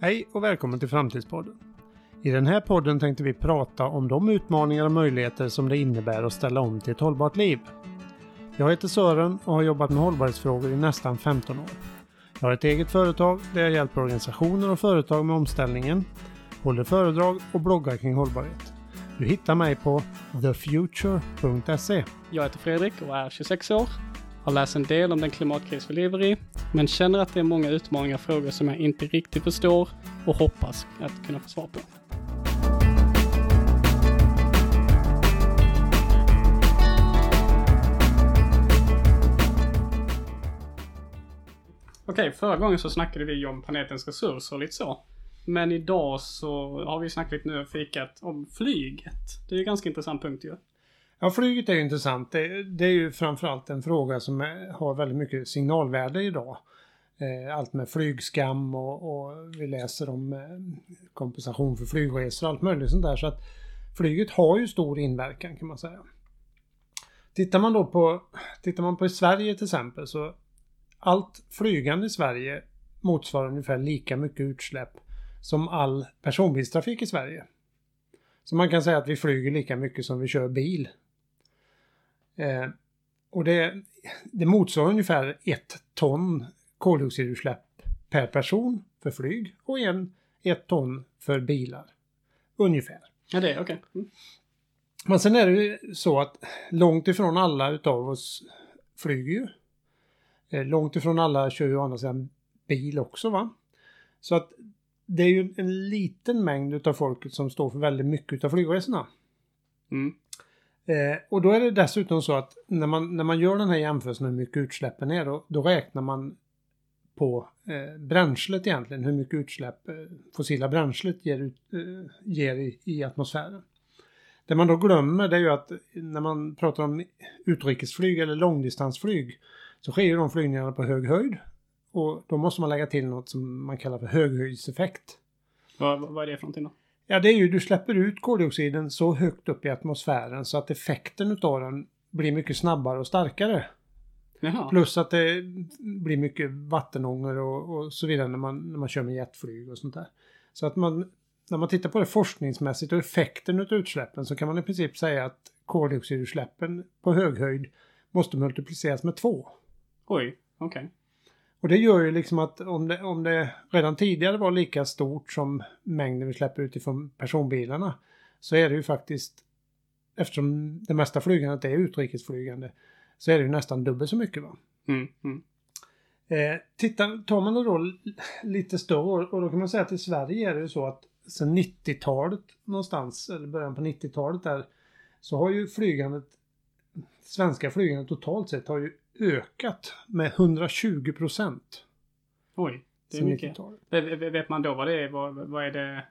Hej och välkommen till Framtidspodden. I den här podden tänkte vi prata om de utmaningar och möjligheter som det innebär att ställa om till ett hållbart liv. Jag heter Sören och har jobbat med hållbarhetsfrågor i nästan 15 år. Jag har ett eget företag där jag hjälper organisationer och företag med omställningen, håller föredrag och bloggar kring hållbarhet. Du hittar mig på thefuture.se. Jag heter Fredrik och är 26 år. Har läst en del om den klimatkris vi lever i, men känner att det är många utmaningar och frågor som jag inte riktigt förstår och hoppas att kunna få svar på. Okej, förra gången så snackade vi om planetens resurser och lite så. Men idag så har vi snackat lite nu och fikat om flyget. Det är ju en ganska intressant punkt ju. Ja, flyget är ju intressant. Det, det är ju framförallt en fråga som är, har väldigt mycket signalvärde idag. Eh, allt med flygskam och, och vi läser om eh, kompensation för flygresor och allt möjligt sånt där. Så att flyget har ju stor inverkan kan man säga. Tittar man då på, tittar man på i Sverige till exempel så allt flygande i Sverige motsvarar ungefär lika mycket utsläpp som all personbilstrafik i Sverige. Så man kan säga att vi flyger lika mycket som vi kör bil. Eh, och det, det motsvarar ungefär ett ton koldioxidutsläpp per person för flyg och en, ett ton för bilar. Ungefär. Ja, det är okej. Okay. Mm. Men sen är det ju så att långt ifrån alla utav oss flyger ju. Eh, långt ifrån alla kör ju å andra sidan bil också va. Så att det är ju en liten mängd utav folket som står för väldigt mycket utav flygresorna. Mm. Eh, och då är det dessutom så att när man, när man gör den här jämförelsen hur mycket utsläppen är då, då räknar man på eh, bränslet egentligen, hur mycket utsläpp eh, fossila bränslet ger, ut, eh, ger i, i, atmosfären. Det man då glömmer det är ju att när man pratar om utrikesflyg eller långdistansflyg så sker ju de flygningarna på hög höjd. Och då måste man lägga till något som man kallar för höghöjdseffekt. Vad, vad är det för någonting då? Ja, det är ju du släpper ut koldioxiden så högt upp i atmosfären så att effekten utav den blir mycket snabbare och starkare. Jaha. Plus att det blir mycket vattenångor och, och, så vidare när man, när man kör med jetflyg och sånt där. Så att man, när man tittar på det forskningsmässigt och effekten utav utsläppen så kan man i princip säga att koldioxidutsläppen på höghöjd måste multipliceras med två. Oj, okej. Okay. Och det gör ju liksom att om det, om det redan tidigare var lika stort som mängden vi släpper ut ifrån personbilarna så är det ju faktiskt eftersom det mesta flygandet är utrikesflygande så är det ju nästan dubbelt så mycket. Va? Mm, mm. Eh, titta, tar man det då lite större och då kan man säga att i Sverige är det ju så att sen 90-talet någonstans, eller början på 90-talet där, så har ju flygandet, svenska flygandet totalt sett har ju ökat med 120 procent. Oj, det är mycket. Vet man då vad det är? Vad, vad är det?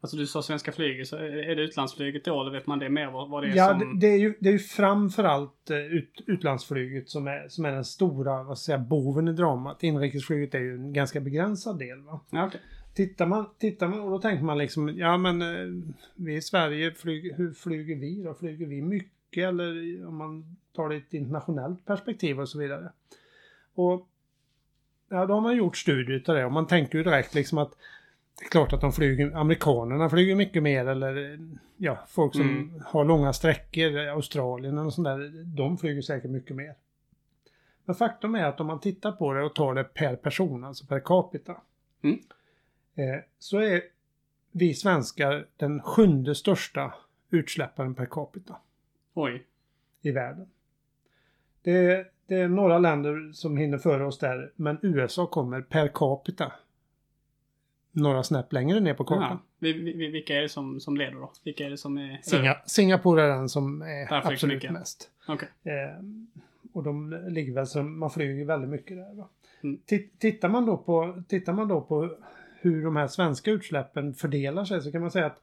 Alltså du sa svenska flyget, så är det utlandsflyget då eller vet man det mer vad, det är ja, som... Ja, det, är ju, det är ju framförallt eh, ut, utlandsflyget som är, som är den stora, vad ska jag säga, boven i dramat. Inrikesflyget är ju en ganska begränsad del va. Ja, okay. Tittar man, tittar man och då tänker man liksom, ja men eh, vi i Sverige, flyg, hur flyger vi då? Flyger vi mycket eller om man tar det i ett internationellt perspektiv och så vidare. Och ja, då har man gjort studier utav det och man tänker ju direkt liksom att det är klart att de flyger, amerikanerna flyger mycket mer eller ja, folk som mm. har långa sträckor, Australien eller sånt där, de flyger säkert mycket mer. Men faktum är att om man tittar på det och tar det per person, alltså per capita, mm. eh, så är vi svenskar den sjunde största utsläpparen per capita. Oj. I världen. Det, det är några länder som hinner före oss där, men USA kommer per capita några snäpp längre ner på kartan. Ja. Vilka är det som, som leder då? Vilka är det som är... Singa, Singapore är den som är absolut mycket. mest. Okay. Eh, och de ligger väl som, man flyger väldigt mycket där. Va? Mm. Tittar, man då på, tittar man då på hur de här svenska utsläppen fördelar sig så kan man säga att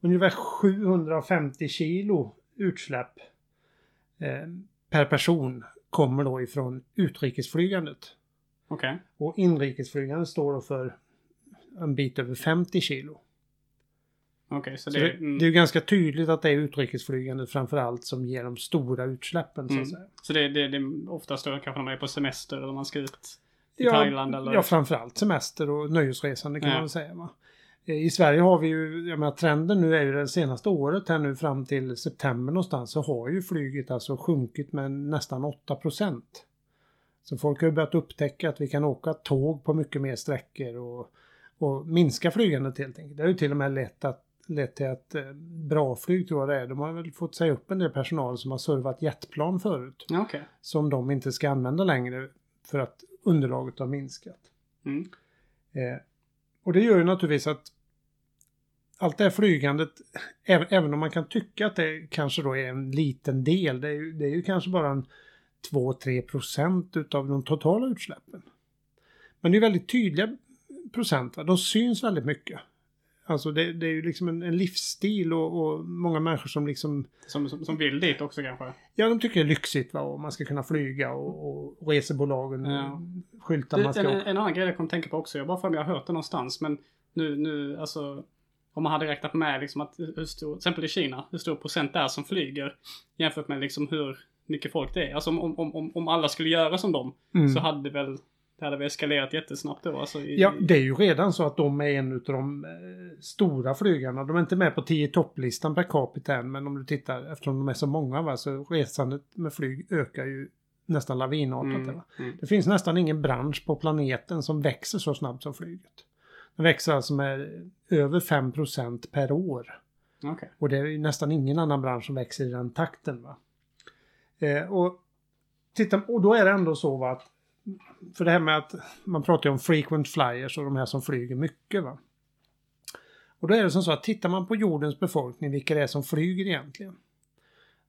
ungefär 750 kilo utsläpp eh, per person kommer då ifrån utrikesflygandet. Okay. Och inrikesflygandet står då för en bit över 50 kilo. Okay, så, så det, det, mm. det är ganska tydligt att det är utrikesflygandet framförallt som ger de stora utsläppen mm. så att mm. säga. Så det, det, det är oftast då kanske när man är på semester eller man ska ut? I Ja, Thailand eller? Ja, framförallt semester och nöjesresande kan Ja. man väl säga. Va? Eh, I Sverige har vi ju, jag menar trenden nu är ju det senaste året här nu fram till september någonstans så har ju flyget alltså sjunkit med nästan 8 procent. Så folk har ju börjat upptäcka att vi kan åka tåg på mycket mer sträckor och, och minska flygandet helt enkelt. Det har ju till och med lett, att, lett till att eh, bra flyg tror jag det är. De har väl fått säga upp en del personal som har servat jetplan förut. Okej. Som de inte ska använda längre för att underlaget har minskat. Mm. Eh, och det gör ju naturligtvis att allt det här flygandet, även, även om man kan tycka att det kanske då är en liten del, det är ju, det är ju kanske bara en 2-3 procent utav de totala utsläppen. Men det är väldigt tydliga procent, va? de syns väldigt mycket. Alltså det, det är ju liksom en, en livsstil och, och många människor som liksom, Som, som, som vill dit också kanske? ja de tycker det är lyxigt va, och man ska kunna flyga och, och resebolagen Ja. skyltar man ska en, en annan grej jag kom tänka på också. Jag bara för mig jag har hört det någonstans. Men nu, nu alltså. Om man hade räknat med liksom att hur stor, till exempel i Kina, hur stor procent det är som flyger. Jämfört med liksom hur mycket folk det är. Alltså om, om, om, om alla skulle göra som dem. Mm. Så hade det väl, det hade väl eskalerat jättesnabbt då. Alltså i, Ja, det är ju redan så att de är en av de eh, stora flygarna. De är inte med på 10 topplistan per capita än, men om du tittar, eftersom de är så många, va, så resandet med flyg ökar ju nästan lavinartat. Mm, mm. Det finns nästan ingen bransch på planeten som växer så snabbt som flyget. Den växer alltså med över 5% per år. Okej. Och det är ju nästan ingen annan bransch som växer i den takten. Va? Eh, och, titta, och då är det ändå så va, att för det här med att man pratar ju om frequent flyers och de här som flyger mycket. va. Och då är det som så att tittar man på jordens befolkning, vilka det är som flyger egentligen.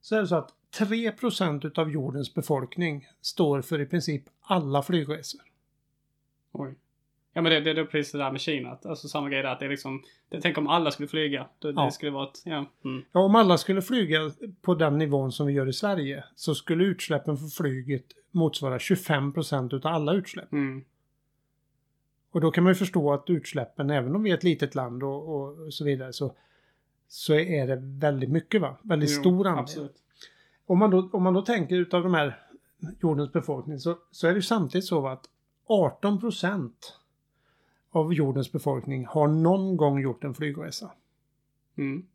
Så är det så att 3% utav jordens befolkning står för i princip alla flygresor. Oj. Ja men det, det, det är precis det där med Kina. Att, alltså samma grej där. Att det är liksom. Det, tänk om alla skulle flyga. Då, Ja. Det skulle vara ett, ja. Mm. Ja, om alla skulle flyga på den nivån som vi gör i Sverige så skulle utsläppen för flyget motsvara 25% utav alla utsläpp. Mm. Och då kan man ju förstå att utsläppen, även om vi är ett litet land och, och så vidare, så, så är det väldigt mycket va? Väldigt Jo, stor andel. Absolut. Om man, då, om man då tänker utav de här jordens befolkning så, så är det ju samtidigt så att 18 av jordens befolkning har någon gång gjort en flygresa. Mm.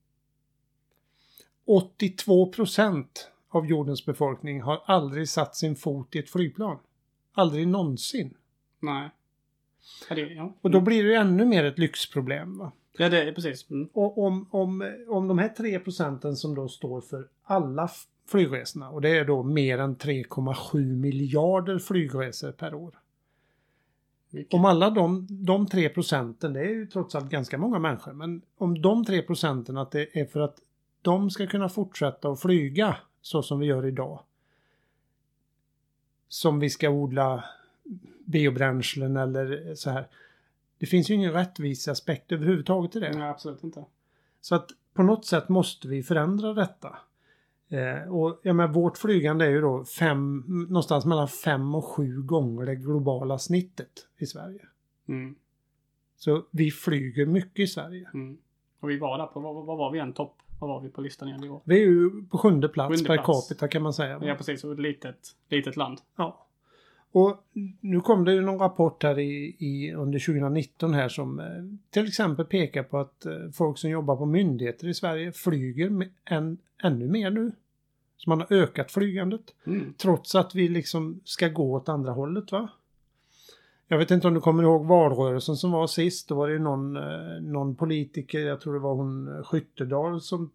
82% av jordens befolkning har aldrig satt sin fot i ett flygplan. Aldrig någonsin. Nej. Ja, det, ja. Och då blir det ju ännu mer ett lyxproblem. Va? ja, det är precis. Mm. Och om, om, om de här 3 procenten som då står för alla flygresorna och det är då mer än 3,7 miljarder flygresor per år. Mycket. Om alla de, de 3 procenten, det är ju trots allt ganska många människor, men om de 3 procenten att det är för att de ska kunna fortsätta att flyga så som vi gör idag. Som vi ska odla biobränslen eller så här. Det finns ju ingen rättviseaspekt överhuvudtaget i det. Nej, absolut inte. Så att på något sätt måste vi förändra detta. Eh, och ja, men vårt flygande är ju då fem, någonstans mellan fem och sju gånger det globala snittet i Sverige. Mm. Så vi flyger mycket i Sverige. Mm. Och vi var där på, vad, vad var vi en topp? Vad var vi på listan igen igår? Vi är ju på sjunde plats Sjunde per plats. capita kan man säga. Ja, precis. Och ett litet, litet land. Ja. Och nu kom det ju någon rapport här i, i, under 2019 här som eh, till exempel pekar på att eh, folk som jobbar på myndigheter i Sverige flyger än, ännu mer nu. Så man har ökat flygandet. Mm. Trots att vi liksom ska gå åt andra hållet va? Jag vet inte om du kommer ihåg valrörelsen som var sist. Då var det ju någon, eh, någon politiker, jag tror det var hon Skyttedal som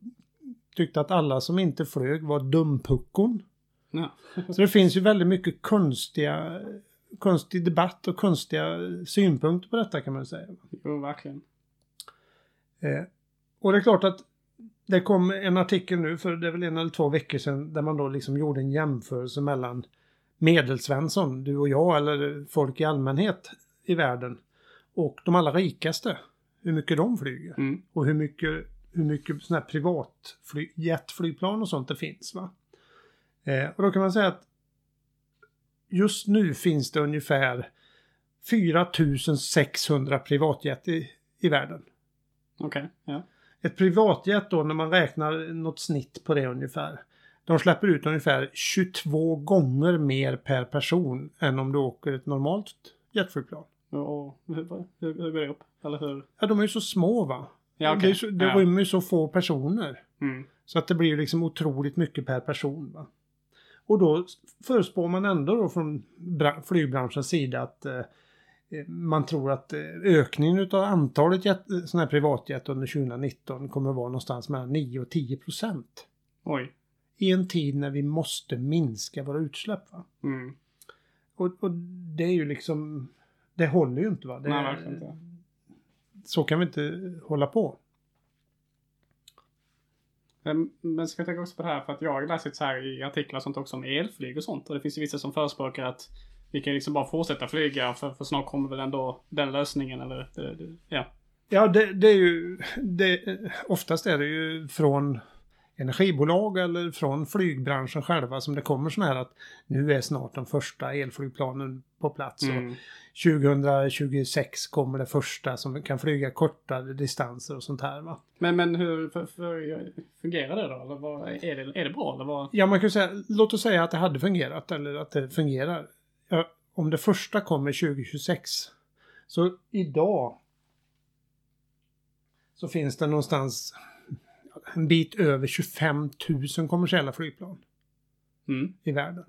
tyckte att alla som inte flög var dumpuckon. Ja. Så det finns ju väldigt mycket konstiga, konstig debatt och konstiga synpunkter på detta kan man säga. Jo, verkligen. Eh, och det är klart att det kom en artikel nu för det är väl en eller två veckor sedan där man då liksom gjorde en jämförelse mellan Medelsvensson, du och jag eller folk i allmänhet i världen och de allra rikaste. Hur mycket de flyger Mm. och hur mycket, hur mycket sådana här privatfly, jetflygplan och sånt det finns. Va? Eh, och då kan man säga att just nu finns det ungefär 4600 privatjet i, i världen. Okej, ja. Ett privatjet då när man räknar något snitt på det ungefär. De släpper ut ungefär 22 gånger mer per person än om du åker ett normalt jetflygplan. Och, hur, hur, hur går det upp? Eller hur? Ja, de är ju så små va? Ja, Det, är så, det ja. rymmer ju så få personer. Mm. Så att det blir liksom otroligt mycket per person. Va? Och då förespår man ändå då från bra- flygbranschens sida att eh, man tror att eh, ökningen utav antalet jet, sådana här privatjet under 2019 kommer att vara någonstans mellan 9 och 10 procent. Oj. I en tid när vi måste minska våra utsläpp. Va? Mm. Och, och det är ju liksom, det håller ju inte va? Det, Nej, verkligen inte. Så kan vi inte hålla på. Men, ska jag tänka också på det här för att jag har läst så här i artiklar och sånt också om elflyg och sånt. Och det finns ju vissa som förespråkar att vi kan liksom bara fortsätta flyga för, för snart kommer väl ändå den lösningen eller det, det, ja. Ja, det, det är ju... Det, oftast är det ju från energibolag eller från flygbranschen själva som det kommer sådana här att nu är snart de första elflygplanen på plats. Mm. Och 2026 kommer det första som kan flyga kortare distanser och sånt här va. Men, men hur för, för, fungerar det då? Eller vad, är, det, är det bra eller vad? Ja, man kan säga, låt oss säga att det hade fungerat eller att det fungerar. Ja, om det första kommer 2026 så idag så finns det någonstans en bit över 25 000 kommersiella flygplan Mm. i världen.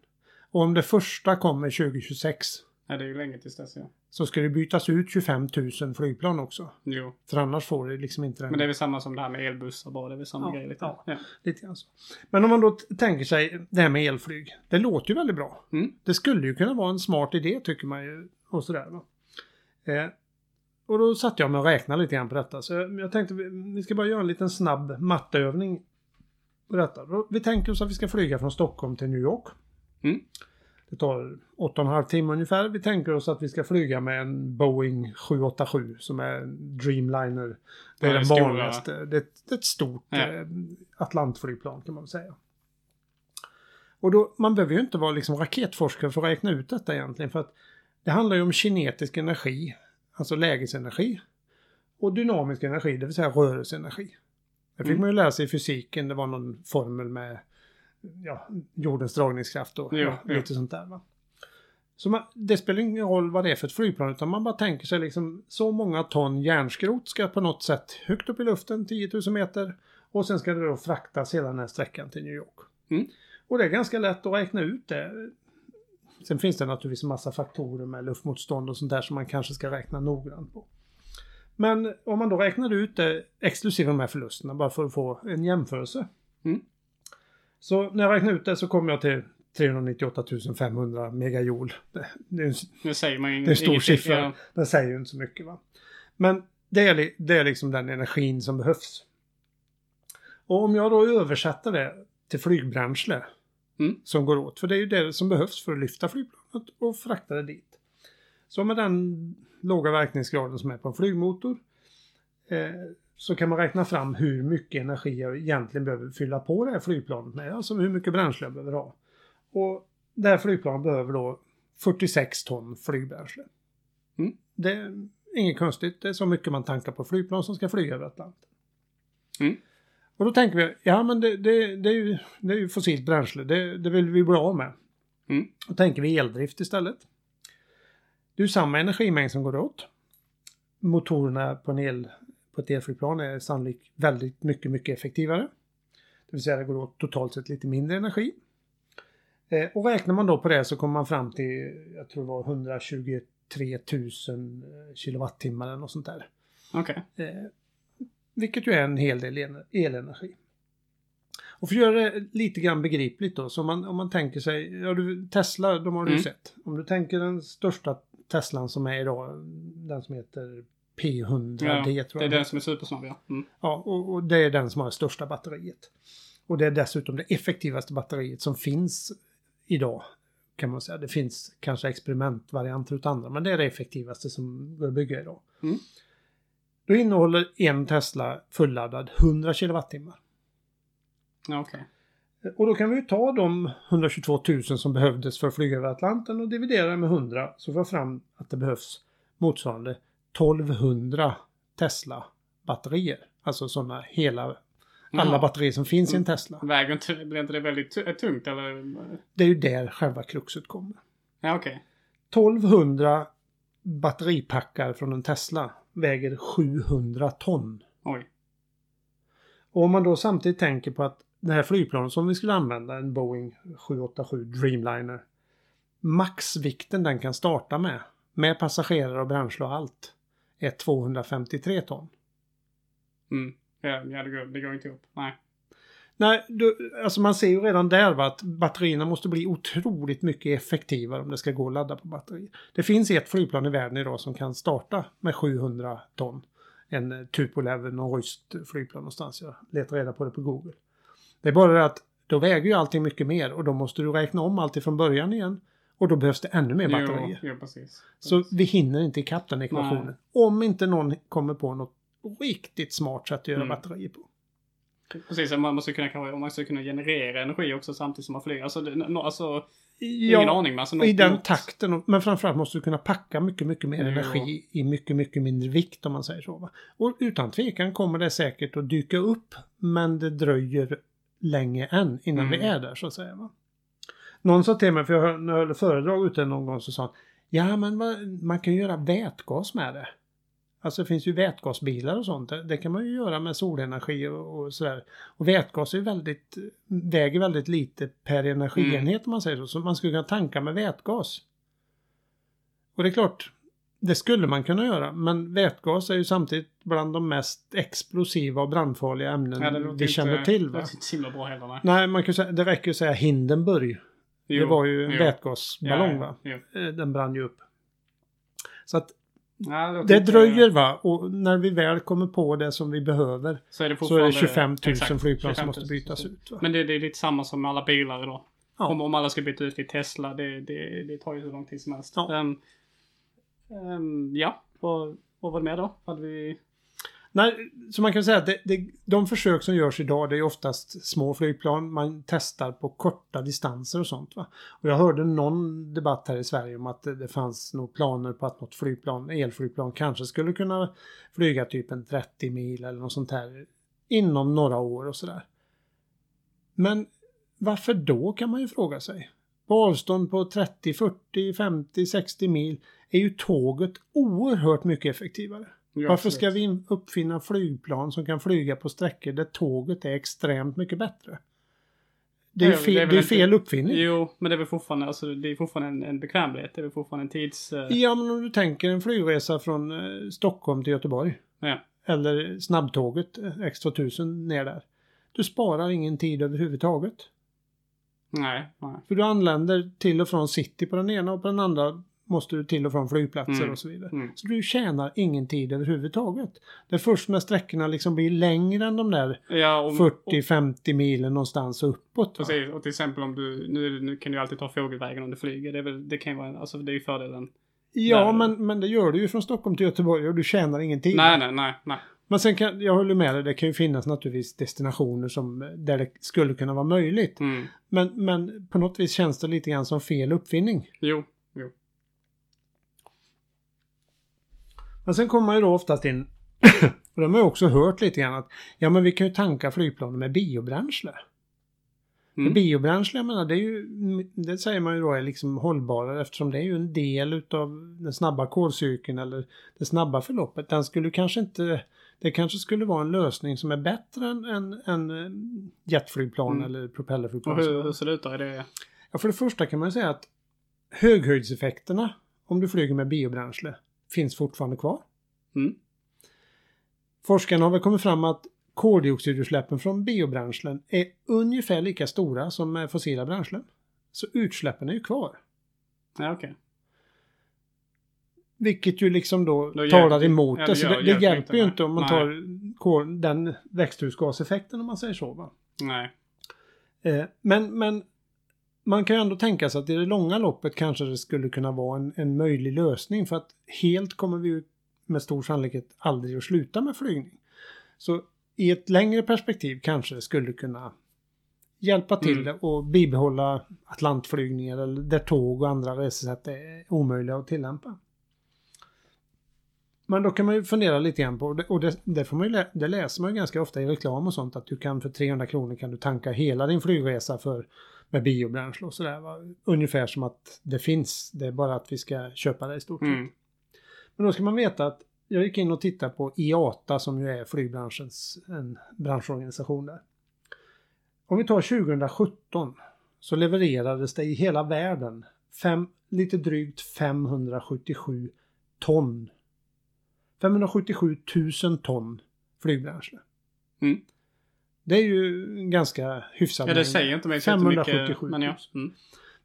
Och om det första kommer 2026 Ja, det är ju länge tills dess ja. så ska det bytas ut 25 000 flygplan också. Jo. För annars får det liksom inte den Men det är väl samma som det här med elbussar bara. Det är väl samma Ja, grej lite. ja. Ja. Lite grann så. Men om man då tänker sig det här med elflyg. Det låter ju väldigt bra. Mm. Det skulle ju kunna vara en smart idé tycker man ju. Och sådär va. Eh, och då satte jag mig och räknade lite grann på detta. Så jag, jag tänkte vi, ska bara göra en liten snabb matteövning. På detta. Vi tänker oss att vi ska flyga från Stockholm till New York. Mm. Det tar 8,5 timmar ungefär. Vi tänker oss att vi ska flyga med en Boeing 787 som är Dreamliner. Det är den vanligaste. Det, det är ett stort Ja. eh, Atlantflygplan kan man säga. Och då, man behöver ju inte vara liksom raketforskare för att räkna ut detta egentligen. För att det handlar ju om kinetisk energi, alltså lägesenergi. Och dynamisk energi, det vill säga rörelseenergi. Det fick Mm. man ju lära sig i fysiken. Det var någon formel med ja, jordens dragningskraft och ja, jo. lite sånt där. Va? Så man, det spelar ingen roll vad det är för ett flygplan utan man bara tänker sig liksom så många ton järnskrot ska på något sätt högt upp i luften, 10 000 meter. Och sen ska det då fraktas hela den här sträckan till New York. Mm. Och det är ganska lätt att räkna ut det. Sen finns det naturligtvis en massa faktorer med luftmotstånd och sånt där som man kanske ska räkna noggrant på. Men om man då räknar ut det exklusive de här förlusterna bara för att få en jämförelse. Mm. Så när jag räknar ut det så kommer jag till 398 500 megajoule. Det, det är en Nu säger man ju det är en stor siffra. Ja. Den säger ju inte så mycket va. Men det är, det är liksom den energin som behövs. Och om jag då översätter det till flygbränsle Mm. som går åt. För det är ju det som behövs för att lyfta flygplanet och frakta det dit. Så med den låga verkningsgraden som är på en flygmotor eh, så kan man räkna fram hur mycket energi jag egentligen behöver fylla på det här flygplanet med. Alltså hur mycket bränsle jag behöver ha. Och det här flygplanet behöver då 46 ton flygbränsle. Mm. Det är inget konstigt. Det är så mycket man tankar på flygplan som ska flyga över Atlanten. Mm. Och då tänker vi, ja men det, det, det, är, ju, det är ju fossilt bränsle. Det, det vill vi bli av med. Mm. Då tänker vi eldrift istället. Det är ju samma energimängd som går åt. Motorerna på, en el, på ett elflygplan är sannolikt väldigt mycket, mycket effektivare. Det vill säga det går åt totalt sett lite mindre energi. Eh, och räknar man då på det så kommer man fram till, jag tror det var 123 000 kilowattimmar eller något sånt där. Okej. Eh, vilket ju är en hel del en- elenergi. Och för att göra det lite grann begripligt då, så om man, om man tänker sig, ja du, Tesla, de har du Mm. sett. Om du tänker den största Teslan som är idag, den som heter P100D Ja, tror det är jag. den som är supersnabb ja. Mm. Ja, och, och det är den som har det största batteriet. Och det är dessutom det effektivaste batteriet som finns idag. Kan man säga. Det finns kanske experimentvarianter utav andra, men det är det effektivaste som går att bygga idag. Mm. Då innehåller en Tesla fulladdad 100 kilowattimmar. Ja, okej. Och då kan vi ju ta de 122 000 som behövdes för att flyga över Atlanten och dividera med 100 så får jag fram att det behövs motsvarande 1200 Tesla batterier. Alltså sådana hela, alla Jaha. batterier som finns i en Tesla. Väger inte, blir inte det väldigt tu- tungt eller? Det är ju där själva kruxet kommer. Ja, okej. 1200 batteripackar från en Tesla väger 700 ton. Oj. Och om man då samtidigt tänker på att det här flygplanet som vi skulle använda, en Boeing 787 Dreamliner. Maxvikten den kan starta med, med passagerare och bränsle och allt, är 253 ton. Mm. Ja, det, går, det går inte ihop. Nej. Nej, du, alltså man ser ju redan där va, att batterierna måste bli otroligt mycket effektivare om det ska gå att ladda på batteri. Det finns ett flygplan i världen idag som kan starta med 700 ton. En Tupolev, någon ryskt flygplan någonstans. Jag letar reda på det på Google. Det är bara det att då väger ju allting mycket mer och då måste du räkna om allt från början igen. Och då behövs det ännu mer batterier. Jo, jo precis. Så vi hinner inte ikapp den ekvationen. Nej. Om inte någon kommer på något riktigt smart sätt att göra Mm. batterier på. Precis, man måste kunna, man måste kunna generera energi också samtidigt som man flyger. Alltså, det, no, alltså Ja, ingen aning men alltså i något- den något- takten. Men framförallt måste du kunna packa mycket, mycket mer Jo. energi i mycket, mycket mindre vikt om man säger så. Va? Och utan tvekan kommer det säkert att dyka upp. Men det dröjer länge än innan Mm. vi är där så att säga. Va? Någon sa till mig, för jag höll föredrag ute någon gång så sa han Ja men man kan ju göra vätgas med det. Alltså det finns ju vätgasbilar och sånt. Det, det kan man ju göra med solenergi och, och sådär. Och vätgas är väldigt, väger väldigt lite per energienhet om man säger så. Så man skulle kunna tanka med vätgas. Och det är klart, det skulle man kunna göra. Men vätgas är ju samtidigt bland de mest explosiva och brandfarliga ämnen Ja, det vi känner till. Det Va? låter inte så himla bra heller. Nej. Nej, man kan säga, det räcker ju att säga Hindenburg. Det var ju en vätgasballong Ja, va? jo. Eh, Den brann ju upp. Så att Ja, det dröjer va? Och när vi väl kommer på det som vi behöver Så är det så är det 25 000 Exakt, flygplan som 25 000. måste bytas ut. Va? Men det, det är lite samma som med alla bilar idag. Ja. Om, om alla ska byta ut till Tesla, det, det, tar ju hur lång tid som helst. Ja. Ehm, ehm, ja, och vad var det mer då? Hade vi... Nej, så man kan säga att det, det, de försök som görs idag det är oftast små flygplan. Man testar på korta distanser och sånt. Va? Och jag hörde någon debatt här i Sverige om att det, det fanns nog planer på att något flygplan, elflygplan kanske skulle kunna flyga typ en 30 mil eller något sånt här inom några år och sådär. Men varför då kan man ju fråga sig. På avstånd på 30, 40, 50, 60 mil är ju tåget oerhört mycket effektivare. Ja, Varför ska vi in- uppfinna flygplan som kan flyga på sträckor där tåget är extremt mycket bättre? Det är fel, det är det är fel uppfinning. Jo, men det är väl fortfarande, alltså, det är fortfarande en, en bekvämlighet. Det är väl fortfarande en tids... eh, Ja, men om du tänker en flygresa från eh, Stockholm till Göteborg. ja. Eller snabbtåget eh, X2000 ner där. Du sparar ingen tid överhuvudtaget. Nej, nej. För du anländer till och från city på den ena och på den andra måste du till och från flygplatser Mm. och så vidare. Mm. Så du tjänar ingen tid överhuvudtaget. Det är först när sträckorna liksom blir längre än de där Ja, och, 40-50 milen någonstans uppåt. Precis, och till exempel om du, nu, nu kan du alltid ta fågelvägen om du flyger. Det, väl, det kan ju vara, alltså det är ju fördelen. Ja, Där- men, men det gör du ju från Stockholm till Göteborg och du tjänar ingen tid. Nej, nej, nej, nej. Men sen kan, jag håller med dig, det kan ju finnas naturligtvis destinationer som, där det skulle kunna vara möjligt. Mm. Men, men på något vis känns det lite grann som fel uppfinning. Jo, jo. Men sen kommer man ju då oftast in, och de har ju också hört lite grann att ja men vi kan ju tanka flygplanen med biobränsle. Mm. biobränsle, jag menar, det är ju, det säger man ju då är liksom hållbarare eftersom det är ju en del utav den snabba kolcykeln eller det snabba förloppet. Den skulle kanske inte, det kanske skulle vara en lösning som är bättre än, än, än eh, jetflygplan Mm. eller propellerflygplan. Och hur, hur ser det ut då? Är det... Ja, för det första kan man ju säga att höghöjdseffekterna om du flyger med biobränsle finns fortfarande kvar. Mm. Forskarna har väl kommit fram att koldioxidutsläppen från biobränslen är ungefär lika stora som fossila bränslen. Så utsläppen är ju kvar. Ja, okej. Vilket ju liksom då, Då talar emot ja, det. Så det, det hjälper ju inte om man Nej. tar kol, den växthusgaseffekten om man säger så. Va? Nej. Eh, men, men man kan ju ändå tänka sig att i det långa loppet kanske det skulle kunna vara en, en möjlig lösning för att helt kommer vi ju med stor sannolikhet aldrig att sluta med flygning. Så i ett längre perspektiv kanske det skulle kunna hjälpa till Mm. och bibehålla Atlantflygningar eller där tåg och andra resesätt är omöjliga att tillämpa. Men då kan man ju fundera lite grann på, och det, det, får man ju, det läser man ju ganska ofta i reklam och sånt, att du kan för 300 kronor kan du tanka hela din flygresa för, med biobränsle och sådär. va. Ungefär som att det finns, det är bara att vi ska köpa det i stort sett. Mm. Men då ska man veta att jag gick in och tittade på IATA som ju är flygbranschens en branschorganisation där. Om vi tar 2017 så levererades det i hela världen fem, lite drygt 577 ton. 577 000 ton flygbränsle. Mm. Det är ju ganska hyfsad Ja, det säger inte mig så 577 jättemycket. 000. Men ja. Mm.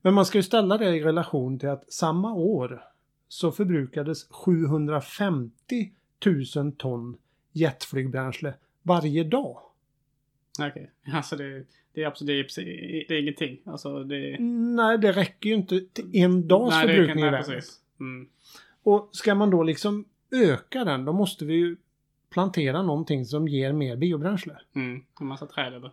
Men man ska ju ställa det i relation till att samma år så förbrukades 750 000 ton jetflygbränsle varje dag. Okej. Alltså det, det är absolut, det är, det är ingenting. Alltså det... Nej, det räcker ju inte till en dags Nej, det förbrukning i nej, precis. Mm. Och ska man då liksom öka den, då måste vi ju plantera någonting som ger mer biobränsle. Mm. En massa träd eller?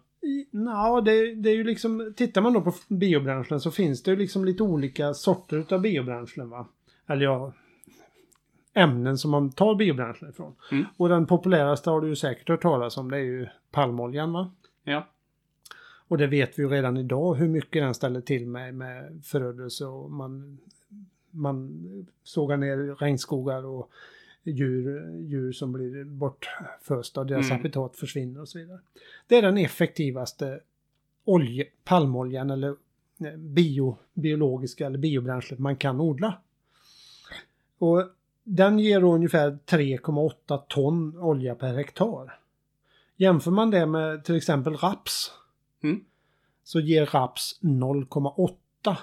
Nja, det, det är ju liksom, tittar man då på biobränslen så finns det ju liksom lite olika sorter utav biobränslen va. Eller ja, ämnen som man tar biobränslen ifrån. Mm. Och den populäraste har du ju säkert hört talas om, det är ju palmoljan va. Ja. Och det vet vi ju redan idag hur mycket den ställer till med, med förödelse och man, man sågar ner regnskogar och djur, djur som blir bortfösta och deras Mm. habitat försvinner och så vidare. Det är den effektivaste olje, palmoljan eller eh, bio, biologiska eller biobränslet man kan odla. Och den ger då ungefär 3,8 ton olja per hektar. Jämför man det med till exempel raps Mm. så ger raps 0,8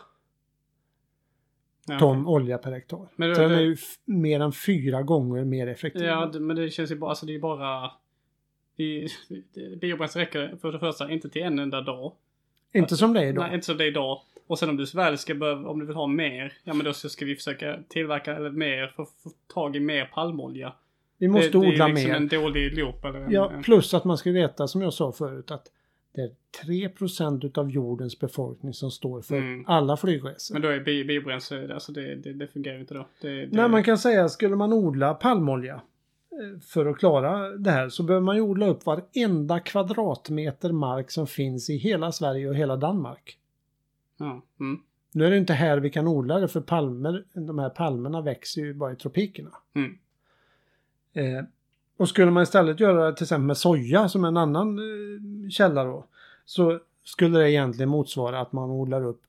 ja ton okej. olja per hektar. Men det- så den är ju mer än fyra gånger mer effektiv. Ja, det, men det känns ju bara, alltså det är ju bara... Biobränsle räcker för det första inte till en enda dag. Inte som det är idag. Nej, inte som det är idag. Och sen om du väl ska behöva, om du vill ha mer, ja men då ska vi försöka tillverka eller mer, få, få tag i mer palmolja. Vi måste det, odla det är liksom mer. en dålig loop eller en, Ja, plus att man ska veta som jag sa förut att det är 3% utav jordens befolkning som står för Mm. alla flygresor. Men då är bi, biobränsle, alltså det, det, det fungerar inte då. Det, det, Nej, man kan säga skulle man odla palmolja eh, för att klara det här så behöver man ju odla upp varenda kvadratmeter mark som finns i hela Sverige och hela Danmark. Ja, mm, Nu är det inte här vi kan odla det för palmer, de här palmerna växer ju bara i tropikerna. mm, Eh, och skulle man istället göra det till exempel med soja som en annan eh, källa då. Så skulle det egentligen motsvara att man odlar upp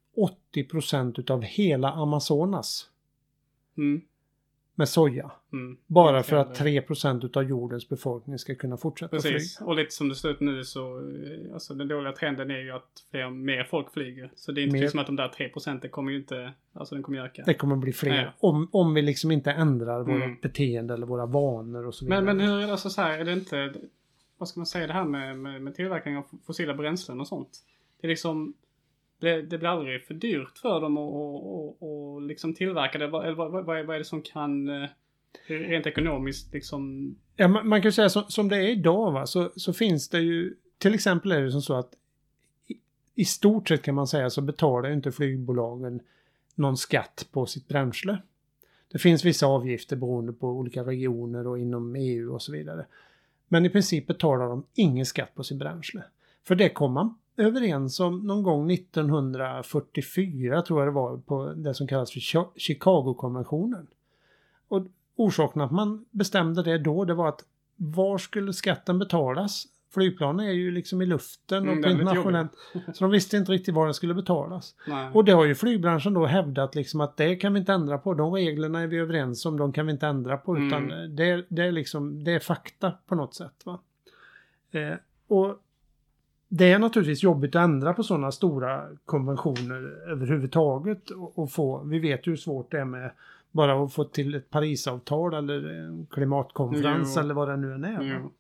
80% utav hela Amazonas mm, med soja. mm. Bara för att jävla- 3% utav jordens befolkning ska kunna fortsätta Precis. flyga. Och lite som det ser ut nu så, eh, alltså den dåliga trenden är ju att fler, mer folk flyger. Så det är inte Mer- liksom att de där 3 procenten kommer ju inte, alltså den kommer ju öka. Det kommer bli fler. Om, om vi liksom inte ändrar Mm. vårt beteende eller våra vanor och så vidare. Men, men hur är det alltså så här, är det inte, vad ska man säga det här med, med, med tillverkning av fossila bränslen och sånt? Det är liksom, det, det blir aldrig för dyrt för dem att och, och, och liksom tillverka det. Vad, eller vad, vad, är- vad är det som kan, eh, rent ekonomiskt liksom, Ja, man, man kan ju säga som, som det är idag va, så, så finns det ju, till exempel är det som så att i, i stort sett kan man säga så betalar inte flygbolagen någon skatt på sitt bränsle. Det finns vissa avgifter beroende på olika regioner och inom EU och så vidare. Men i princip betalar de ingen skatt på sitt bränsle. För det kom man överens om någon gång 1944 tror jag det var på det som kallas för Chi- Chicago-konventionen. Och orsaken att man bestämde det då det var att var skulle skatten betalas? Flygplanen är ju liksom i luften och Mm, på internationellt. Så de visste inte riktigt var den skulle betalas. nej. Och det har ju flygbranschen då hävdat liksom att det kan vi inte ändra på. De reglerna är vi överens om, de kan vi inte ändra på. Mm. Utan det, det är liksom, det är fakta på något sätt. Va? Eh, och det är naturligtvis jobbigt att ändra på sådana stora konventioner överhuvudtaget. Och, och få, vi vet ju hur svårt det är med bara att få till ett Parisavtal eller en klimatkonferens Jo. eller vad det nu än är. Jo.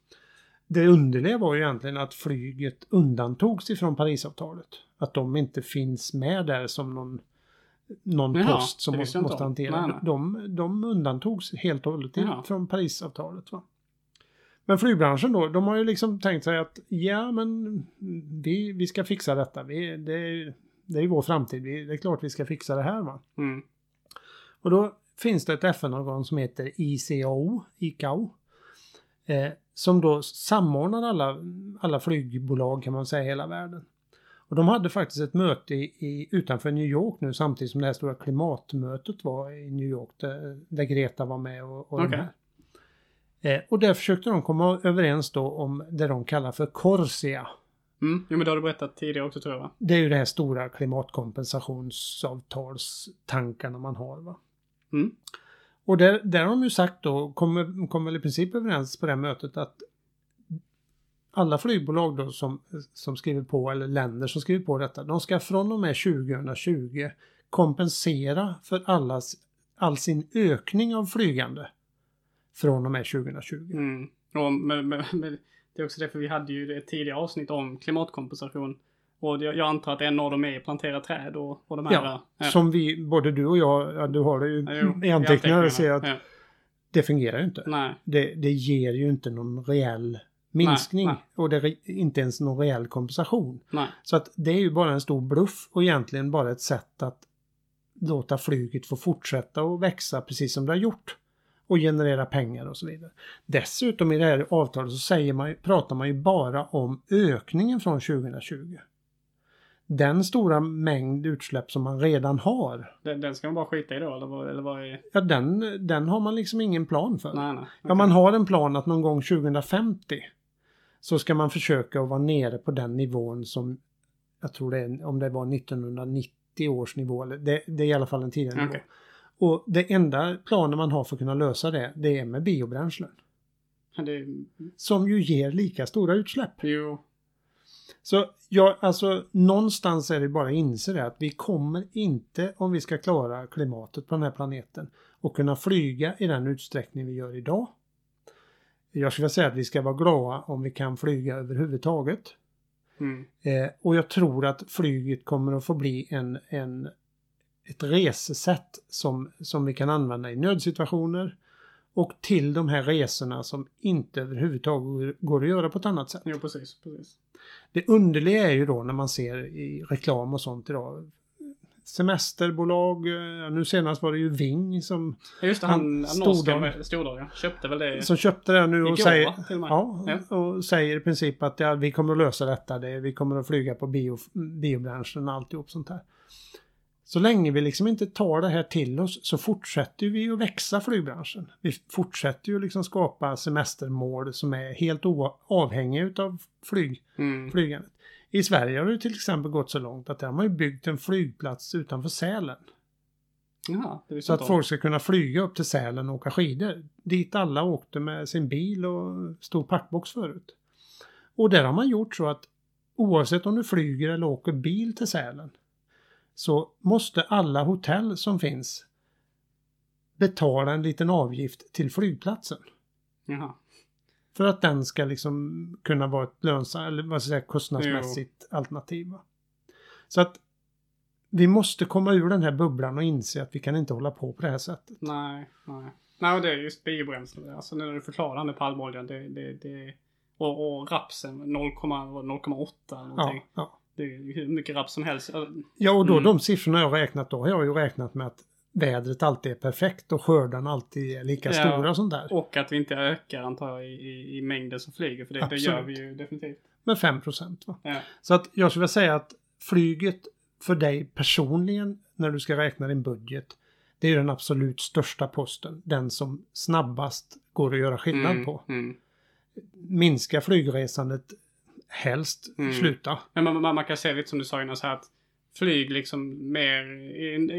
Det underliga var ju egentligen att flyget undantogs ifrån Parisavtalet. Att de inte finns med där som någon, någon Jaha, post som måste, måste hantera. De, de undantogs helt och hållet från Parisavtalet. Va? Men flygbranschen då, de har ju liksom tänkt sig att ja men vi, vi ska fixa detta. Vi, det, är- det är ju vår framtid. Vi, det är klart vi ska fixa det här. Va? Mm. Och då finns det ett FN-organ som heter ICAO, ICAO eh, som då samordnar alla, alla flygbolag kan man säga i hela världen. Och de hade faktiskt ett möte i, i, utanför New York nu samtidigt som det här stora klimatmötet var i New York där, där Greta var med och, och de Okej. här. Eh, och där försökte de komma överens då om det de kallar för Corsia. Mm. Jo men det har du berättat tidigare också tror jag va? Det är ju det här stora klimatkompensationsavtalstankarna man har. Va? Mm. Och där, där har de ju sagt då, kommer kom väl i princip överens på det här mötet att alla flygbolag då som, som skriver på, eller länder som skriver på detta, de ska från och med 2020 kompensera för allas, all sin ökning av flygande från och med 2020. Mm. Och men, men, men, det är också därför vi hade ju ett tidigare avsnitt om klimatkompensation. Och jag, jag antar att en av dem är plantera träd och, och de här. Ja, Som vi, både du och jag, ja, du har det ju Ja, jo, i anteckningar, i ser att Ja. det fungerar ju inte. Nej. Det, det ger ju inte någon reell minskning Nej, och det är inte ens någon reell kompensation. Nej. Så att det är ju bara en stor bluff och egentligen bara ett sätt att låta flyget få fortsätta och växa precis som det har gjort. Och generera pengar och så vidare. Dessutom i det här avtalet så säger man, pratar man ju bara om ökningen från 2020. Den stora mängd utsläpp som man redan har, Den, den ska man bara skita i då eller vad, eller vad är... ja den, den har man liksom ingen plan för. Nej nej. Ja, man har en plan att någon gång 2050 så ska man försöka att vara nere på den nivån som jag tror det är, om det var 1990 års nivå. Eller det, det är i alla fall en tidigare nivå. Och det enda planen man har för att kunna lösa det, det är med biobränslen. Det, Som ju ger lika stora utsläpp. jo. Så ja, alltså någonstans är det bara att inse det att vi kommer inte, om vi ska klara klimatet på den här planeten, och kunna flyga i den utsträckning vi gör idag. Jag skulle säga att vi ska vara glada om vi kan flyga överhuvudtaget. Mm. Eh, och jag tror att flyget kommer att få bli en, en, ett resesätt som, som vi kan använda i nödsituationer. Och till de här resorna som inte överhuvudtaget går- att göra på ett annat sätt. Jo precis. precis. Det underliga är ju då när man ser i reklam och sånt idag. Semesterbolag, eh, nu senast var det ju Ving som, Ja, just det, Han- han, Stordal. Stordal ja. Köpte väl det. som köpte det nu och Igår, säger, och ja, Ja. och säger i princip att ja, vi kommer att lösa detta. Det, vi kommer att flyga på bio, biobränslen och alltihop sånt här. Så länge vi liksom inte tar det här till oss så fortsätter vi att växa flygbranschen. Vi fortsätter ju liksom skapa semestermål som är helt avhängiga utav flyg, Mm. flygandet. I Sverige har det till exempel gått så långt att där har man ju byggt en flygplats utanför Sälen. Visste Så att om. folk ska kunna flyga upp till Sälen och åka skidor. Dit alla åkte med sin bil och stor packbox förut. Och där har man gjort så att oavsett om du flyger eller åker bil till Sälen så måste alla hotell som finns betala en liten avgift till flygplatsen. Jaha. För att den ska liksom kunna vara ett lönsamt, eller vad ska jag säga, kostnadsmässigt alternativ. va. Så att vi måste komma ur den här bubblan och inse att vi kan inte hålla på på det här sättet. Nej, nej. Nej, det är just biobränsle. Alltså när du förklarar med palmoljan. Det, det, det, och, och rapsen 0, 0,8 eller Ja, någonting. ja. Det är hur mycket raps som helst. Ja, ja och då Mm. de siffrorna jag har räknat då har jag ju räknat med att vädret alltid är perfekt och skördarna alltid är lika Ja. stora och sånt där. Och att vi inte ökar antar jag i, i, i mängden som flyger. För det, det gör vi ju definitivt. Med 5 procent. va. Ja. Så att jag skulle vilja säga att flyget för dig personligen när du ska räkna din budget det är ju den absolut största posten. Den som snabbast går att göra skillnad Mm, på. Mm. Minska flygresandet helst Mm. sluta. Men man, man, man kan säga lite som du sa innan så här att flyg liksom mer,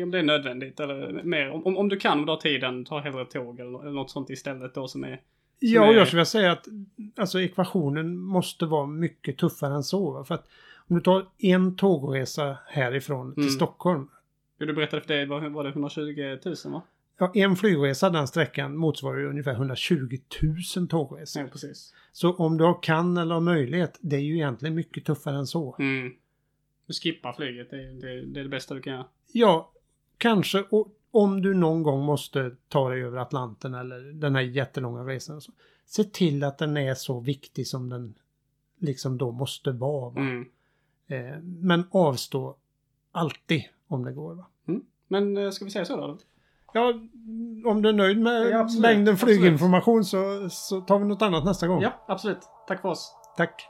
om det är nödvändigt eller mer, om, om- du kan och du har tiden, ta hellre tåg eller, något sånt istället då som är Ja, och är- jag skulle vilja säga att alltså, ekvationen måste vara mycket tuffare än så. För att om du tar en tågresa härifrån till Mm. Stockholm. Jo, du berättade för dig, var, var det 120 000 va? Ja, en flygresa den sträckan motsvarar ju ungefär 120 000 tågresor. Ja, precis. Så om du har kan eller har möjlighet, det är ju egentligen mycket tuffare än så. Mm. Du skippar flyget, det, är- det, det är det bästa du kan göra. Ja, kanske och, om du någon gång måste ta dig över Atlanten eller den här jättelånga resan. Så, se till att den är så viktig som den liksom då måste vara. Va? Mm. Eh, men avstå alltid om det går. Va? Men eh, ska vi säga så då? Ja, om du är nöjd med Ja, mängden flyginformation så, så tar vi något annat nästa gång. Ja, absolut. Tack för oss. Tack.